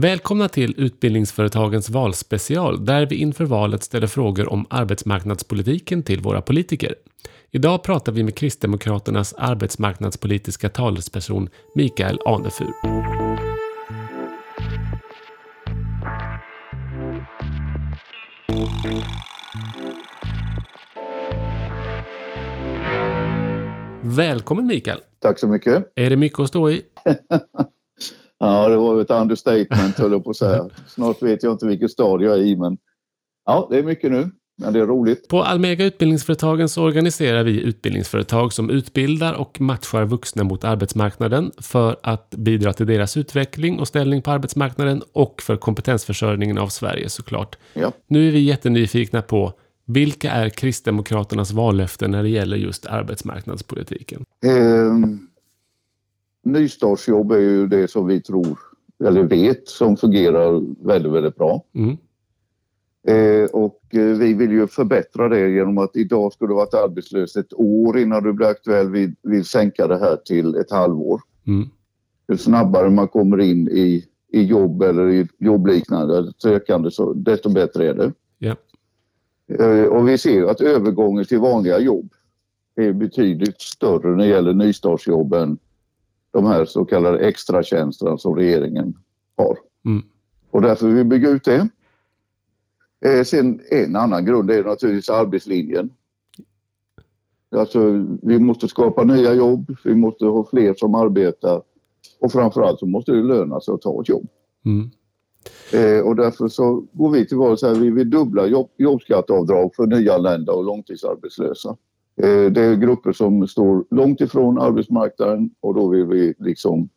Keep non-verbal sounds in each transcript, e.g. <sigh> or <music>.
Välkomna till Utbildningsföretagens valspecial där vi inför valet ställer frågor om arbetsmarknadspolitiken till våra politiker. Idag pratar vi med Kristdemokraternas arbetsmarknadspolitiska talesperson Mikael Anefur. Välkommen Mikael! Tack så mycket! Är det mycket att stå i? <laughs> ja, det var ett understatement höll jag på att säga. Snart vet jag inte vilket stad jag är i men ja, det är mycket nu. Men det är roligt. På Almega Utbildningsföretagen så organiserar vi utbildningsföretag som utbildar och matchar vuxna mot arbetsmarknaden för att bidra till deras utveckling och ställning på arbetsmarknaden och för kompetensförsörjningen av Sverige såklart. Ja. Nu är vi jättenyfikna på vilka är Kristdemokraternas vallöften när det gäller just arbetsmarknadspolitiken? Eh, nystartsjobb är ju det som vi tror, eller vet, som fungerar väldigt, väldigt bra. Mm. Eh, och eh, vi vill ju förbättra det genom att idag skulle du varit arbetslös ett år innan du blir aktuell. Vi vill sänka det här till ett halvår. Mm. Ju snabbare man kommer in i, i jobb eller i jobbliknande sökande så desto bättre är det. Ja. Eh, och vi ser att övergången till vanliga jobb är betydligt större när det gäller nystartsjobb än de här så kallade extratjänsterna som regeringen har. Mm. Och därför vill vi bygga ut det. Eh, sen en annan grund är naturligtvis arbetslinjen. Alltså, vi måste skapa nya jobb, vi måste ha fler som arbetar och framförallt så måste det löna sig att ta ett jobb. Mm. Eh, och därför så går vi till val så här, vi vill dubbla jobb, jobbskatteavdrag för nyanlända och långtidsarbetslösa. Eh, det är grupper som står långt ifrån arbetsmarknaden och då vill vi liksom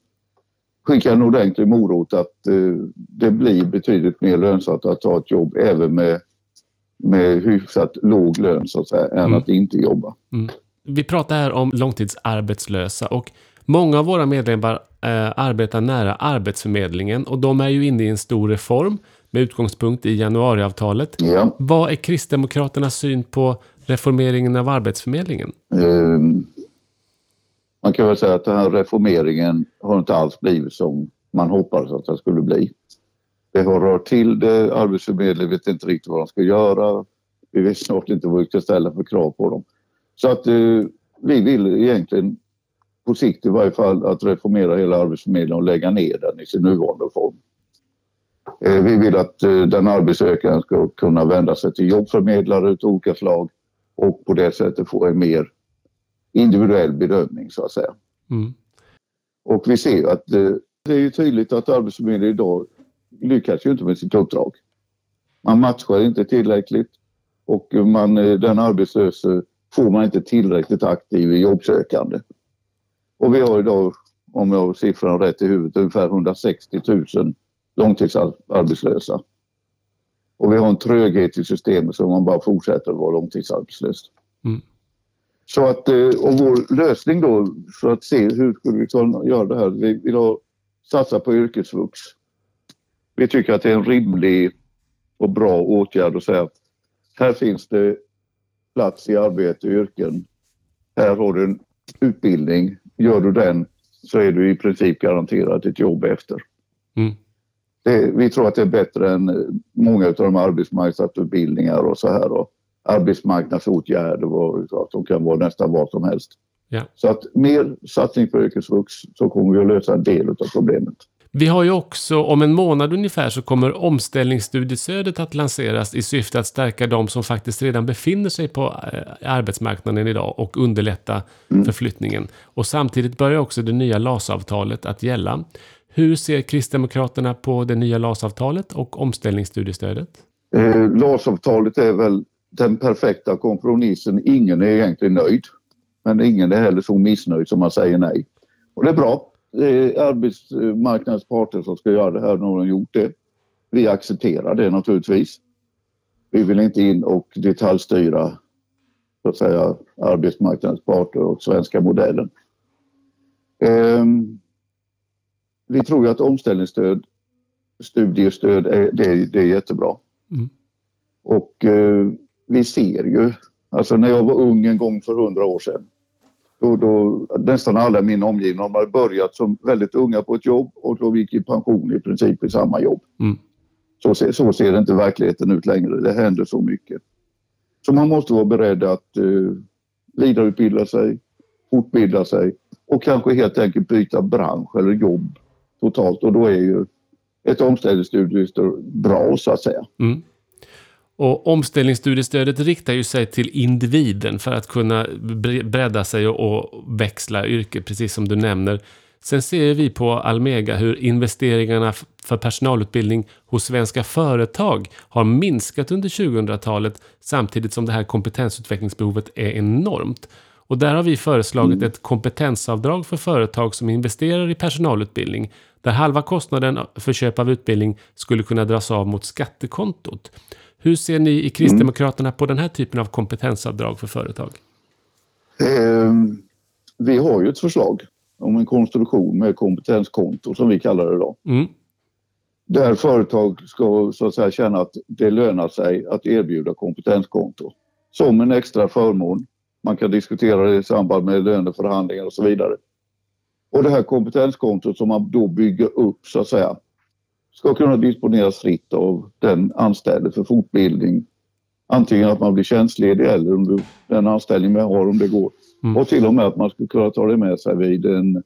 skicka en ordentlig morot att eh, det blir betydligt mer lönsamt att ta ett jobb även med, med hyfsat låg lön så att säga, än Mm. att inte jobba. Mm. Vi pratar här om långtidsarbetslösa och många av våra medlemmar eh, arbetar nära Arbetsförmedlingen och de är ju inne i en stor reform med utgångspunkt i januariavtalet. Ja. Vad är Kristdemokraternas syn på reformeringen av Arbetsförmedlingen? Eh, man kan väl säga att den här reformeringen har inte alls blivit som man hoppades att den skulle bli. Det har rört till det, Arbetsförmedlingen vet inte riktigt vad de ska göra. Vi vet snart inte vad vi ska ställa för krav på dem. Så att eh, vi vill egentligen på sikt i varje fall att reformera hela Arbetsförmedlingen och lägga ner den i sin nuvarande form. Eh, vi vill att eh, den arbetssökande ska kunna vända sig till jobbförmedlare av olika slag och på det sättet få en mer individuell bedömning så att säga. Mm. Och vi ser att eh, det är ju tydligt att Arbetsförmedlingen idag lyckas ju inte med sitt uppdrag. Man matchar inte tillräckligt och man, eh, den arbetslöse får man inte tillräckligt aktiv i jobbsökande. Och vi har idag, om jag har siffran rätt i huvudet, ungefär 160 000 långtidsarbetslösa. Och vi har en tröghet i systemet så man bara fortsätter att vara långtidsarbetslös. Mm. Så att, eh, och vår lösning då för att se hur skulle vi kunna göra det här. Vi vill ha, satsa på yrkesvux. Vi tycker att det är en rimlig och bra åtgärd att säga att här finns det plats i arbete och yrken. Här har du en utbildning. Gör du den så är du i princip garanterad ett jobb efter. Mm. Det, vi tror att det är bättre än eh, många av de arbetsmarknadsutbildningar och så här och arbetsmarknadsåtgärder och att de kan vara nästan vad som helst. Ja. Så att mer satsning på yrkesvux så kommer vi att lösa en del av problemet. Vi har ju också, om en månad ungefär, så kommer omställningsstudiestödet att lanseras i syfte att stärka de som faktiskt redan befinner sig på eh, arbetsmarknaden idag och underlätta förflyttningen. Och samtidigt börjar också det nya LAS-avtalet att gälla. Hur ser Kristdemokraterna på det nya LAS-avtalet och omställningsstudiestödet? Eh, LAS-avtalet är väl den perfekta kompromissen. Ingen är egentligen nöjd. Men ingen är heller så missnöjd som man säger nej. Och det är bra. Det är arbetsmarknadens parter som ska göra det här. Nu har de gjort det. Vi accepterar det naturligtvis. Vi vill inte in och detaljstyra så att säga, arbetsmarknadens parter och svenska modellen. Ehm, vi tror ju att omställningsstöd, studiestöd, är, det, det är jättebra. Mm. Och eh, vi ser ju, alltså när jag var ung en gång för hundra år sedan, Då, då, nästan alla i min omgivning har börjat som väldigt unga på ett jobb och då gick i pension i princip i samma jobb. Mm. Så, ser, så ser inte verkligheten ut längre. Det händer så mycket. Så man måste vara beredd att uh, vidareutbilda sig, fortbilda sig och kanske helt enkelt byta bransch eller jobb totalt. Och då är ju ett omställningsstudiestöd bra så att säga. Mm. Och omställningsstudiestödet riktar ju sig till individen för att kunna bredda sig och, växla yrke, precis som du nämner. Sen ser vi på Almega hur investeringarna för personalutbildning hos svenska företag har minskat under 2000-talet samtidigt som det här kompetensutvecklingsbehovet är enormt. Och där har vi föreslagit mm. ett kompetensavdrag för företag som investerar i personalutbildning där halva kostnaden för köp av utbildning skulle kunna dras av mot skattekontot. Hur ser ni i Kristdemokraterna på den här typen av kompetensavdrag för företag? Eh, vi har ju ett förslag om en konstruktion med kompetenskonto som vi kallar det då. Mm. Där företag ska så att säga känna att det lönar sig att erbjuda kompetenskonto som en extra förmån. Man kan diskutera det i samband med löneförhandlingar och så vidare. Och det här kompetenskontot som man då bygger upp så att säga ska kunna disponeras fritt av den anställde för fortbildning. Antingen att man blir tjänstledig eller under den anställning man har om det går. Mm. Och till och med att man ska kunna ta det med sig vid en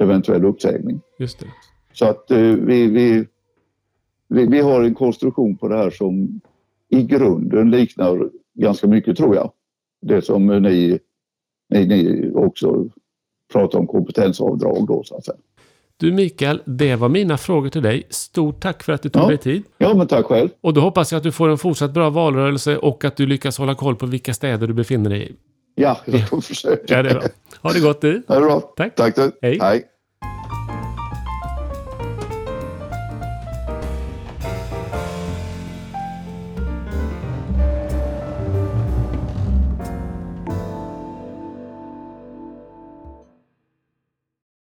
eventuell uppsägning. Just det. Så att eh, vi, vi, vi, vi, har en konstruktion på det här som i grunden liknar ganska mycket tror jag. Det som ni, ni, ni också pratar om kompetensavdrag då så att säga. Du Mikael, det var mina frågor till dig. Stort tack för att du tog ja. dig tid. Ja, men tack själv. Och då hoppas jag att du får en fortsatt bra valrörelse och att du lyckas hålla koll på vilka städer du befinner dig i. Ja, <laughs> jag får försöka. Ja, det är bra. Ha det gott du. Ha det bra. Tack. Tack du. Hej. Hej.